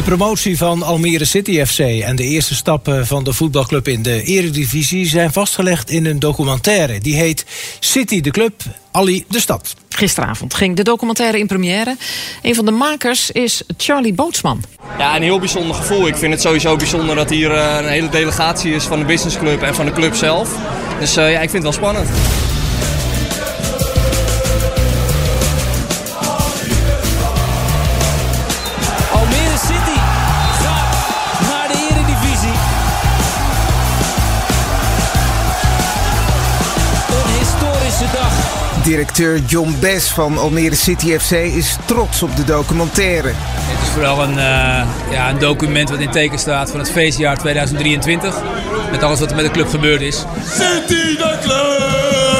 De promotie van Almere City FC en de eerste stappen van de voetbalclub in de eredivisie zijn vastgelegd in een documentaire. Die heet City de Club, Ali de Stad. Gisteravond ging de documentaire in première. Een van de makers is Charlie Bootsman. Ja, een heel bijzonder gevoel. Ik vind het sowieso bijzonder dat hier eh, een hele delegatie is van de businessclub en van de club zelf. Dus uh, ja, ik vind het wel spannend. Directeur John Bess van Almere City FC is trots op de documentaire. Het is vooral een, uh, ja, een document wat in teken staat van het feestjaar 2023. Met alles wat er met de club gebeurd is. City de club,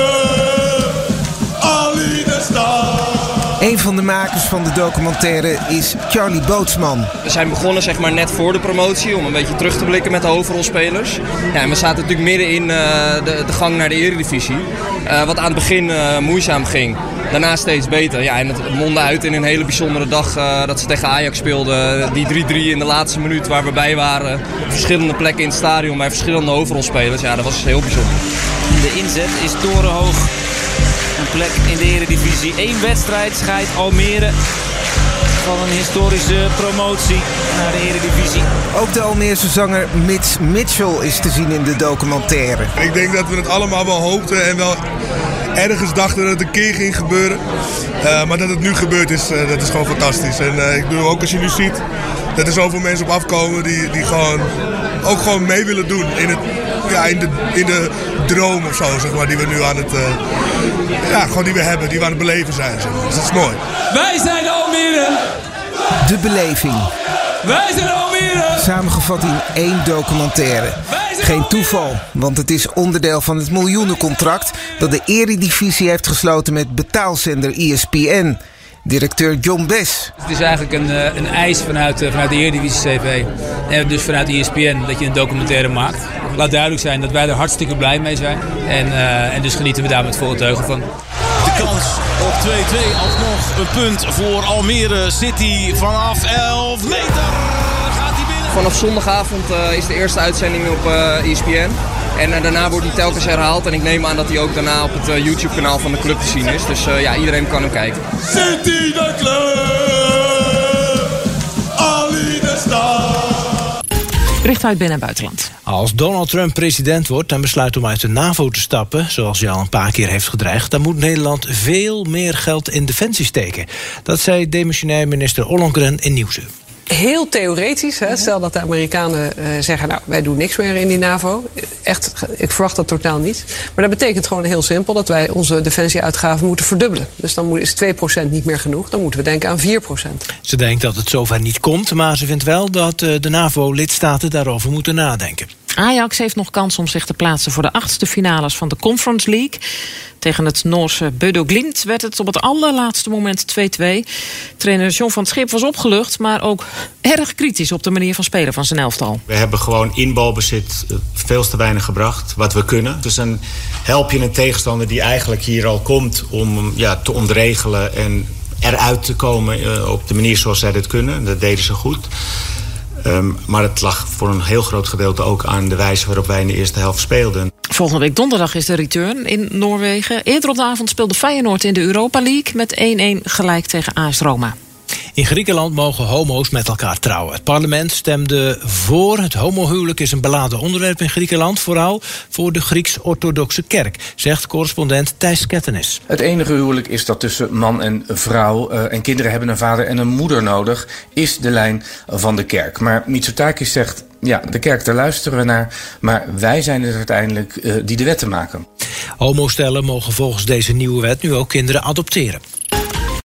Een van de makers van de documentaire is Charlie Bootsman. We zijn begonnen zeg maar, net voor de promotie om een beetje terug te blikken met de hoofdrolspelers. Ja, en we zaten natuurlijk midden in uh, de, de, gang naar de Eredivisie. Uh, wat aan het begin uh, moeizaam ging. Daarna steeds beter. Ja, en het mondde uit in een hele bijzondere dag dat ze tegen Ajax speelden. Die 3-3 in de laatste minuut waar we bij waren. Op verschillende plekken in het stadion bij verschillende hoofdrolspelers. Ja, dat was heel bijzonder. De inzet is torenhoog. Een plek in de Eredivisie. Eén wedstrijd scheidt Almere van een historische promotie naar de Eredivisie. Ook de Almeerse zanger Mitch Mitchell is te zien in de documentaire. Ik denk dat we het allemaal wel hoopten en wel ergens dachten dat het een keer ging gebeuren. Uh, maar dat het nu gebeurd is, uh, dat is gewoon fantastisch. En uh, ik bedoel, ook als je nu ziet dat er zoveel mensen op afkomen die, die gewoon ook gewoon mee willen doen in, het, ja, in, de, in de droom of zo, zeg maar, die we nu aan het, ja, gewoon die we hebben, die we aan het beleven zijn. Zeg. Dus dat is mooi. Wij zijn Almere! De beleving. Wij zijn Almere! Samengevat in één documentaire. Geen toeval, want het is onderdeel van het miljoenencontract dat de Eredivisie heeft gesloten met betaalzender ESPN. Directeur John Bess. Het is eigenlijk een, een eis vanuit, vanuit de Eredivisie CV. En dus vanuit ESPN dat je een documentaire maakt. Laat duidelijk zijn dat wij er hartstikke blij mee zijn. En, uh, en dus genieten we daar met volle teugen van. Kans op 2-2 alsnog een punt voor Almere City vanaf 11 meter. Gaat hij binnen. Vanaf zondagavond uh, is de eerste uitzending op uh, ESPN. En uh, daarna wordt hij telkens herhaald. En ik neem aan dat hij ook daarna op het uh, YouTube-kanaal van de club te zien is. Dus uh, ja, iedereen kan hem kijken. City de club, Ali de stad. Bericht uit binnen- en buitenland. Als Donald Trump president wordt en besluit om uit de NAVO te stappen... zoals hij al een paar keer heeft gedreigd... dan moet Nederland veel meer geld in defensie steken. Dat zei demissionair minister Ollongren in Nieuwsuur heel theoretisch. Hè? Stel dat de Amerikanen uh, zeggen, nou, wij doen niks meer in die NAVO. Echt, ik verwacht dat totaal niet. Maar dat betekent gewoon heel simpel dat wij onze defensieuitgaven moeten verdubbelen. Dus dan is 2% niet meer genoeg. Dan moeten we denken aan 4%. Ze denkt dat het zover niet komt, maar ze vindt wel dat uh, de NAVO-lidstaten daarover moeten nadenken. Ajax heeft nog kans om zich te plaatsen voor de achtste finales van de Conference League. Tegen het Noorse Bodo Glimt werd het op het allerlaatste moment 2-2. Trainer John van Schip was opgelucht, maar ook erg kritisch op de manier van spelen van zijn elftal. We hebben gewoon in balbezit veel te weinig gebracht, wat we kunnen. Dus dan help je een tegenstander die eigenlijk hier al komt om ja, te ontregelen en eruit te komen uh, op de manier zoals zij dit kunnen. Dat deden ze goed. Um, maar het lag voor een heel groot gedeelte ook aan de wijze waarop wij in de eerste helft speelden. Volgende week donderdag is de return in Noorwegen. Eerder op de avond speelde Feyenoord in de Europa League met 1-1 gelijk tegen AS Roma. In Griekenland mogen homo's met elkaar trouwen. Het parlement stemde voor. Het homohuwelijk is een beladen onderwerp in Griekenland. Vooral voor de Grieks-orthodoxe kerk, zegt correspondent Thijs Kettenis. Het enige huwelijk is dat tussen man en vrouw. Uh, en kinderen hebben een vader en een moeder nodig. Is de lijn van de kerk. Maar Mitsotakis zegt ja, de kerk, daar luisteren we naar. Maar wij zijn het uiteindelijk uh, die de wetten maken. Homostellen mogen volgens deze nieuwe wet nu ook kinderen adopteren.